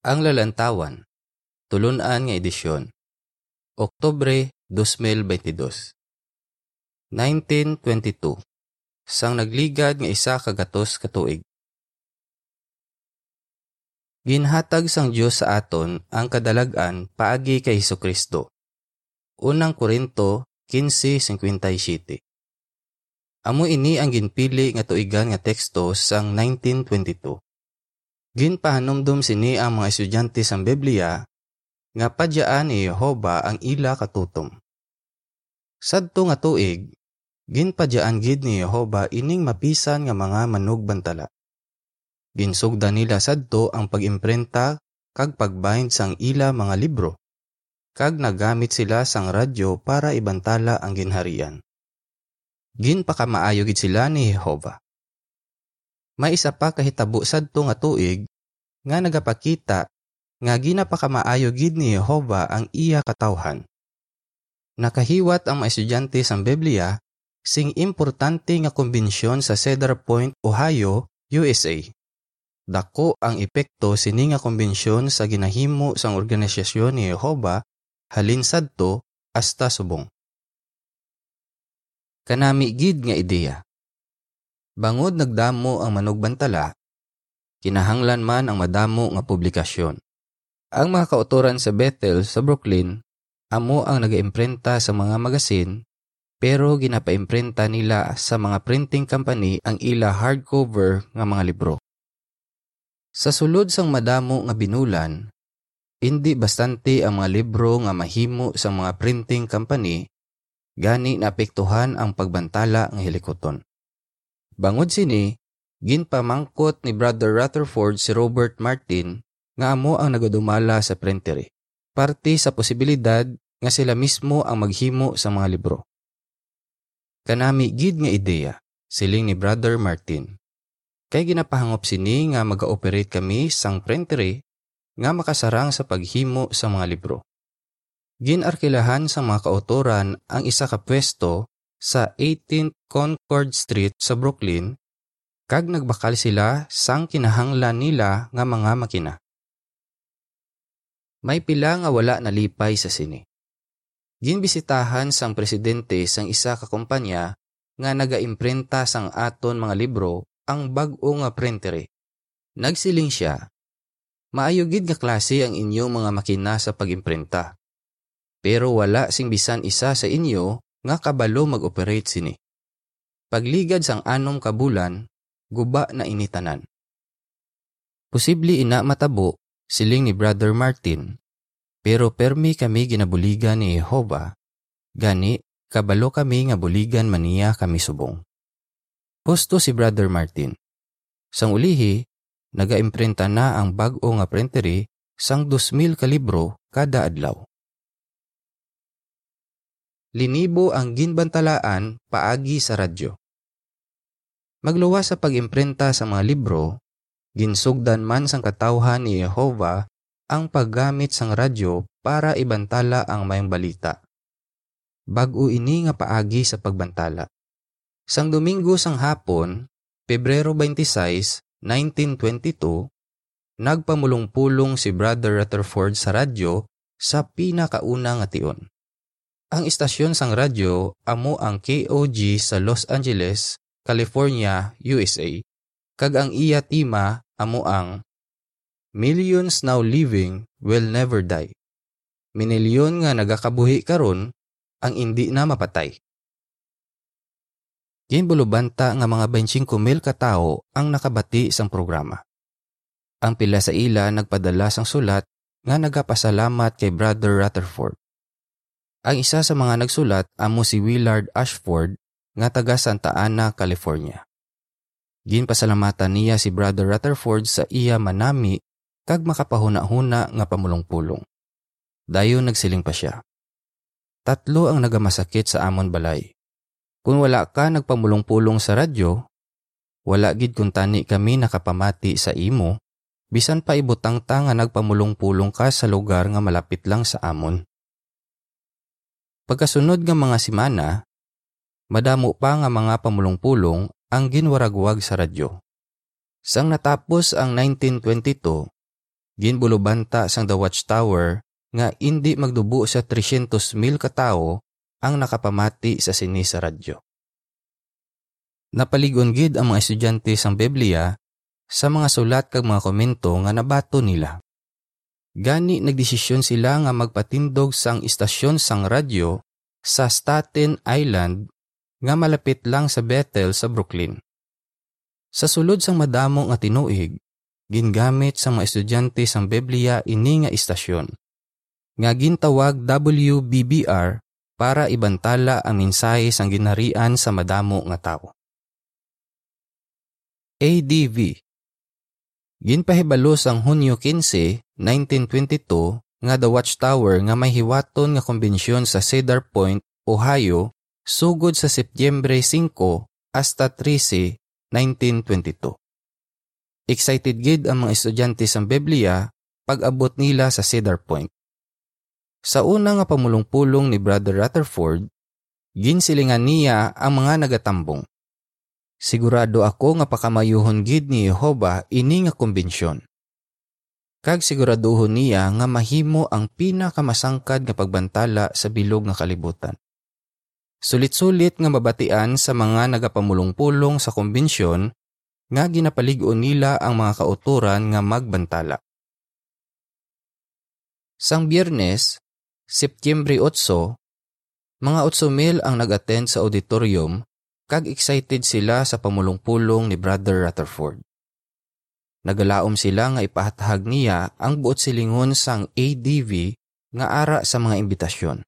Ang Lalantawan, Tulunan nga edisyon, Oktobre 2022 1922 Sang nagligad nga isa kagatos katuig. Ginhatag sang Dios sa aton ang kadalagan paagi kay Hesus Kristo. Unang Korinto 15:57. Amo ini ang ginpili nga tuigan nga teksto sang 1922. Ginpahanumdum sini ang mga estudyante sang Biblia nga padyaan ni Jehova ang ila katutom. Sadto nga tuig, ginpadyaan gid ni Jehova ining mapisan nga mga manugbantala. Ginsugda nila sadto ang pag-imprenta kag pagbind sang ila mga libro. Kag nagamit sila sang radyo para ibantala ang ginharian. Ginpakamaayo gid sila ni Jehova. May isa pa kahitabo sadto nga tuig nga nagapakita nga ginapakamaayo gid ni Jehova ang iya katawhan. Nakahiwat ang mga estudyante sang Biblia sing importante nga kumbensyon sa Cedar Point, Ohio, USA. Dako ang epekto sini nga kumbensyon sa ginahimo sang organisasyon ni Jehova halin sadto hasta subong. Kanami gid nga ideya. Bangod nagdamo ang manugbantala, kinahanglan man ang madamo nga publikasyon. Ang mga kautoran sa Bethel sa Brooklyn amo ang nagaimprenta sa mga magasin pero ginapaimprenta nila sa mga printing company ang ila hardcover nga mga libro. Sa sulod sang madamo nga binulan, hindi bastante ang mga libro nga mahimo sa mga printing company gani naapektuhan ang pagbantala nga hilikoton. Bangod sini, ginpamangkot ni Brother Rutherford si Robert Martin nga amo ang nagadumala sa printery. Parte sa posibilidad nga sila mismo ang maghimo sa mga libro. Kanami gid nga ideya, siling ni Brother Martin. Kay ginapahangop sini nga mag-ooperate kami sang printery nga makasarang sa paghimo sa mga libro. Ginarkilahan sa mga kautoran ang isa ka pwesto sa 18th Concord Street sa Brooklyn kag nagbakal sila sang kinahanglan nila nga mga makina. May pila nga wala nalipay sa sini. Ginbisitahan sang presidente sang isa ka kumpanya nga nagaimprenta sang aton mga libro ang bag-o nga printery. Nagsiling siya, Maayo gid nga klase ang inyong mga makina sa pag-imprenta. Pero wala sing bisan isa sa inyo nga kabalo mag-operate sini. Pagligad sang anom ka bulan, guba na initanan. Posible ina matabo, siling ni Brother Martin, pero permi kami ginabuligan ni Jehova, gani kabalo kami nga buligan maniya kami subong. Husto si Brother Martin. Sang ulihi, nagaimprenta na ang bag-o nga printery sang 2,000 ka libro kada adlaw. Linibo ang ginbantalaan paagi sa radyo. Magluwas sa pag-imprenta sa mga libro, ginsugdan man sang katawhan ni Jehova ang paggamit sang radyo para ibantala ang mayong balita. Bago ini nga paagi sa pagbantala. Sang Domingo sang hapon, Pebrero 26, 1922, nagpamulong-pulong si Brother Rutherford sa radyo sa pinakauna nga tion. Ang istasyon sang radyo amo ang KOG sa Los Angeles, California, USA, kag ang iya tima amo ang Millions now living will never die. Minilyon nga nagakabuhi karon ang indi na mapatay. Ginbulubanta nga mga 25 mil katao ang nakabati sang programa. Ang pila sa ila nagpadala sang sulat nga nagapasalamat kay Brother Rutherford. Ang isa sa mga nagsulat amo si Willard Ashford nga taga Santa Ana, California. Ginpasalamatan niya si Brother Rutherford sa iya manami kag makapahuna-huna nga pamulong-pulong. Dayon nagsiling pa siya. Tatlo ang nagamasakit sa amon balay. Kung wala ka nagpamulong-pulong sa radyo, wala gid kung tani kami nakapamati sa imo, bisan pa ibutang ta nga nagpamulong-pulong ka sa lugar nga malapit lang sa amon. Pagkasunod nga mga simana, madamo pa nga mga pamulong-pulong ang ginwaragwag sa radyo. Sang natapos ang 1922, ginbulubanta sang The Watchtower nga indi magdubo sa 300 mil katao ang nakapamati sa sini sa radyo. Napaligon gid ang mga estudyante sang Biblia sa mga sulat kag mga komento nga nabato nila. Gani nagdesisyon sila nga magpatindog sang istasyon sang radyo sa Staten Island nga malapit lang sa Bethel sa Brooklyn. Sa sulod sang madamo nga tinuig, gingamit sa mga estudyante sang Biblia ini nga istasyon. Nga gintawag WBBR para ibantala ang mensahe sang ginharian sa madamo nga tawo. ADV Ginpahibalo sang Hunyo 15, 1922 nga The Watchtower nga may hiwaton nga konbensyon sa Cedar Point, Ohio, sugod sa Setyembre 5 hasta 13, 1922. Excited gid ang mga estudyante sa Biblia pag-abot nila sa Cedar Point. Sa una nga pamulong-pulong ni Brother Rutherford, ginsilingan niya ang mga nagatambong. Sigurado ako nga pakamayuhon gid ni Jehova ini nga konbensyon. Kag siguraduhon niya nga mahimo ang pinakamasangkad nga pagbantala sa bilog nga kalibutan. Sulit-sulit nga mabatian sa mga nagapamulong-pulong sa konbensyon nga ginapalig-on nila ang mga kauturan nga magbantala. Sang biyernes, Setyembre 8, mga 8,000 ang nag-attend sa auditorium kag excited sila sa pamulong-pulong ni Brother Rutherford. Nagalaom sila nga ipahatahag niya ang buot silingon sang ADV nga ara sa mga imbitasyon.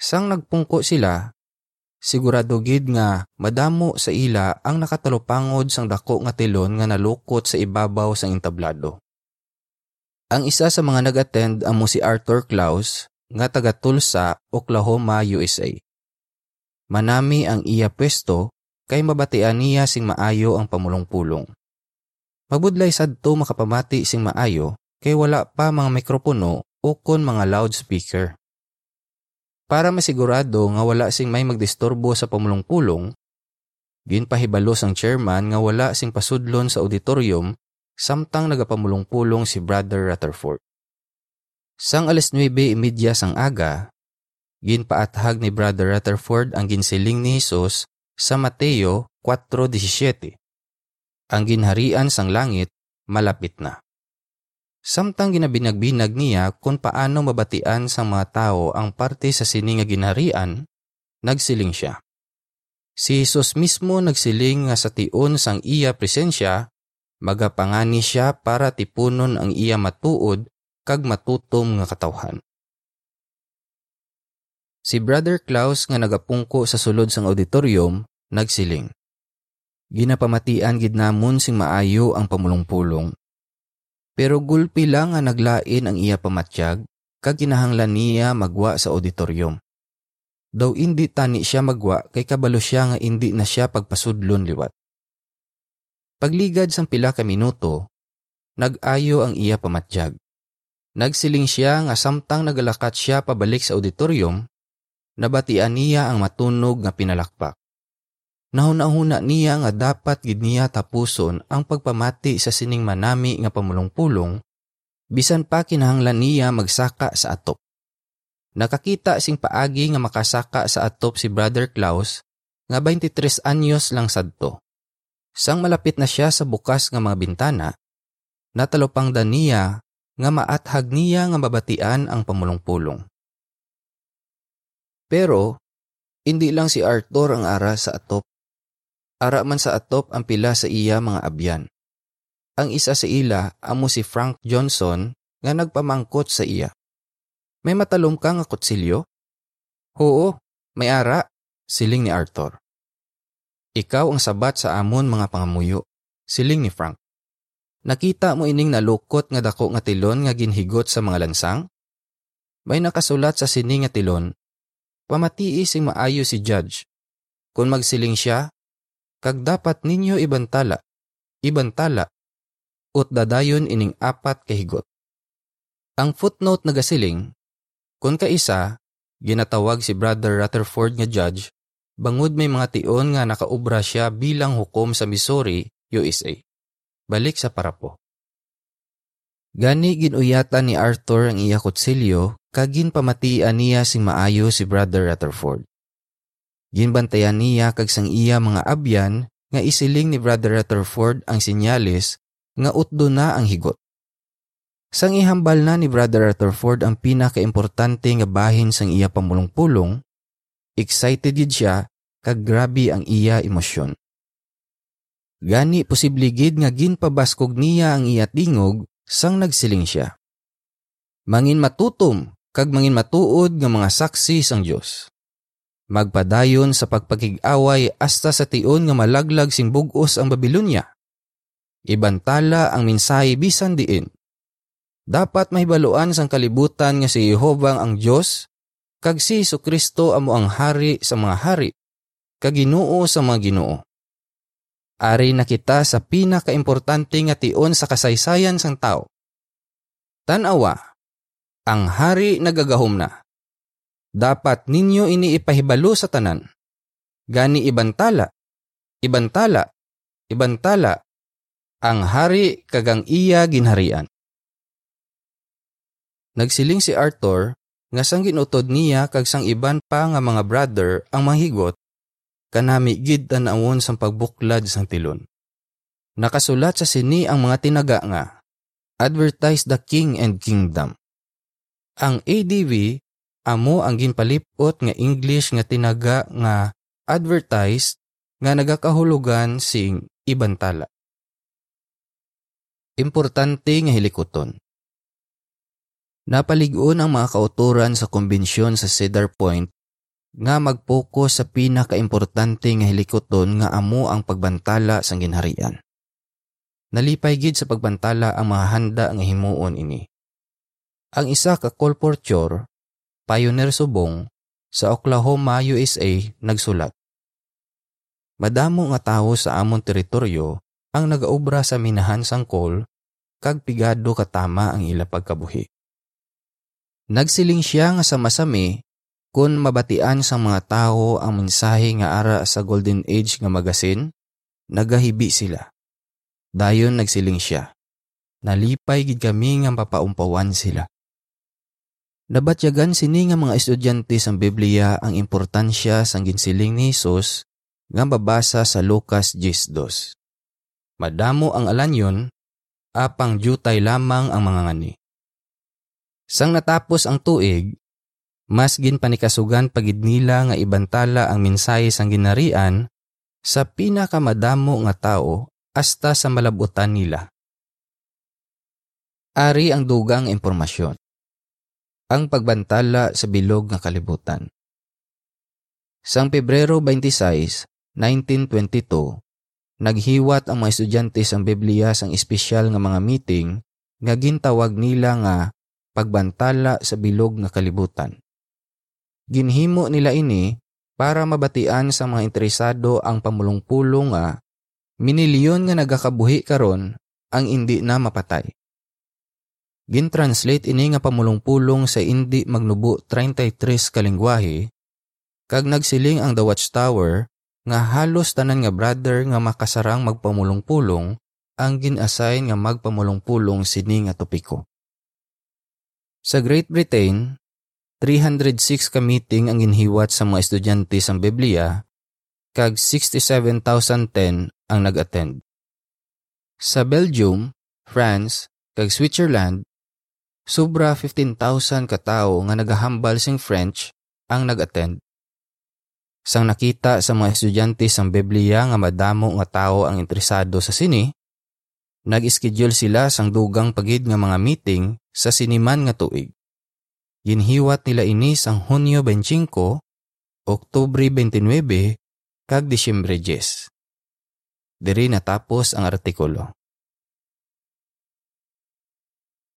Sang nagpungko sila, sigurado gid nga madamo sa ila ang nakatalupangod sang dako nga tilon nga nalukot sa ibabaw sang entablado. Ang isa sa mga nag-attend amo si Arthur Klaus nga taga Tulsa, Oklahoma, USA. Manami ang iya pwesto kay mabatian niya sing maayo ang pamulong-pulong. Mabudlay sadto makapamati sing maayo kay wala pa mga mikropono o kon mga loudspeaker. Para masigurado nga wala sing may magdisturbo sa pamulong-pulong, ginpahibalos ang chairman nga wala sing pasudlon sa auditorium samtang nagapamulong-pulong si Brother Rutherford. Sang alas 9.30 sang aga, ginpaathag ni Brother Rutherford ang ginsiling ni Jesus sa Mateo 4.17. Ang ginharian sang langit malapit na. Samtang ginabinagbinag niya kung paano mabatian sa mga tao ang parte sa sining nga ginharian, nagsiling siya. Si Jesus mismo nagsiling nga sa tion sang iya presensya, magapangani siya para tipunon ang iya matuod kag matutom nga katawhan. Si Brother Klaus nga nagapungko sa sulod sang auditorium, nagsiling. Ginapamatian gid namon sing maayo ang pamulong-pulong. Pero gulpi lang nga naglain ang iya pamatyag, kag kinahanglan niya magwa sa auditorium. Daw indi tani siya magwa kay kabalo siya nga indi na siya pagpasudlon liwat. Pagligad sang pila ka minuto, nag-ayo ang iya pamatyag. Nagsiling siya nga samtang nagalakat siya pabalik sa auditorium, nabatian niya ang matunog nga pinalakpak. Nahuna-huna niya nga dapat gid niya tapuson ang pagpamati sa sining manami nga pamulong-pulong, bisan pa kinahanglan niya magsaka sa atop. Nakakita sing paagi nga makasaka sa atop si Brother Klaus nga 23 anyos lang sadto. Sang malapit na siya sa bukas nga mga bintana, natalopang niya nga maathag niya nga mabatian ang pamulong-pulong. Pero, hindi lang si Arthur ang ara sa atop. Ara man sa atop ang pila sa iya mga abyan. Ang isa sa ila amo si Frank Johnson nga nagpamangkot sa iya. May matalom ka nga kutsilyo? Oo, may ara, siling ni Arthur. Ikaw ang sabat sa amon mga pangamuyo, siling ni Frank. Nakita mo ining nalukot nga dako nga tilon nga ginhigot sa mga lansang? May nakasulat sa sini nga tilon, pamatii sing maayo si judge. Kung magsiling siya, kag dapat ninyo ibantala, ibantala, ut dadayon ining apat kahigot. Ang footnote nagasiling, kung kaisa, ginatawag si Brother Rutherford nga judge, bangod may mga tion nga nakaubra siya bilang hukom sa Missouri, USA. Balik sa parapo. Gani ginuyatan ni Arthur ang iya kutsilyo kagin pamatian niya sing maayo si Brother Rutherford. Ginbantayan niya kag sang iya mga abyan nga isiling ni Brother Rutherford ang sinyalis nga utdo na ang higot. Sang ihambal na ni Brother Rutherford ang pinakaimportante nga bahin sang iya pamulong-pulong, excited gid siya kag grabe ang iya emosyon. Gani posible gid nga ginpabaskog niya ang iya tingog sang nagsiling siya. Mangin matutom kag mangin matuod nga mga saksi sang Dios. Magpadayon sa pagpakig-away hasta sa tion nga malaglag sing bugos ang Babylonia. Ibantala ang mensahe bisan diin. Dapat mahibaluan sang kalibutan nga si Jehova ang Dios kag si Kristo amo ang hari sa mga hari kag Ginoo sa mga Ginoo. Ari na kita sa pinakaimportante nga tion sa kasaysayan sang tao. Tanawa, ang hari nagagahom na dapat ninyo ini ipahibalo sa tanan. Gani ibantala, ibantala, ibantala, ang hari kagang iya ginharian. Nagsiling si Arthur nga sang ginutod niya kag sang iban pa nga mga brother ang mahigot kanami gid tanawon sang pagbuklad sang tilon. Nakasulat sa sini ang mga tinaga nga Advertise the King and Kingdom. Ang ADV amo ang ginpalipot nga English nga tinaga nga advertised nga nagakahulugan sing ibantala. Importante nga hilikoton. Napaligon ang mga kauturan sa konbensyon sa Cedar Point nga magpokus sa pinakaimportante nga hilikoton nga amo ang pagbantala sa ginharian. Nalipay gid sa pagbantala ang mga handa nga himuon ini. Ang isa ka kolporture Pioneer Subong sa Oklahoma, USA nagsulat. Madamo nga tawo sa amon teritoryo ang nagaobra sa minahan sang kol kag pigado katama ang ila pagkabuhi. Nagsiling siya nga sa masami kung mabatian sa mga tawo ang mensahe nga ara sa Golden Age nga magasin, nagahibi sila. Dayon nagsiling siya. Nalipay gid kami nga papaumpawan sila. Nabatyagan sini nga mga estudyante sa Biblia ang importansya sang ginsiling ni Hesus nga babasa sa Lucas 10.2. Madamo ang alanyon, apang jutay lamang ang mga ngani. Sang natapos ang tuig, mas ginpanikasugan pagid nila nga ibantala ang mensahe sang ginarian sa pinakamadamo nga tao hasta sa malabutan nila. Ari ang dugang impormasyon ang pagbantala sa bilog nga kalibutan. Sang Pebrero 26, 1922, naghiwat ang mga estudyante sang Biblia sang espesyal nga mga meeting nga gintawag nila nga pagbantala sa bilog nga kalibutan. Ginhimo nila ini para mabatian sa mga interesado ang pamulong-pulong nga minilyon nga nagakabuhi karon ang indi na mapatay. Gin-translate ini nga pamulong-pulong sa indi magnubo 33 kalingwahe, kag nagsiling ang The Watchtower nga halos tanan nga brother nga makasarang magpamulong-pulong ang gin-assign nga magpamulong-pulong sini nga topiko. Sa Great Britain, 306 ka meeting ang ginhiwat sa mga estudyante sa Biblia kag 67,010 ang nag-attend. Sa Belgium, France, kag Switzerland, Sobra 15,000 katao nga nagahambal sing French ang nag-attend. Sang nakita sa mga estudyante sa Biblia nga madamo nga tao ang interesado sa sini, nag-schedule sila sang dugang pagid nga mga meeting sa siniman nga tuig. Ginhiwat nila ini sang Hunyo 25, Oktubre 29, kag Disyembre 10. Diri natapos ang artikulo.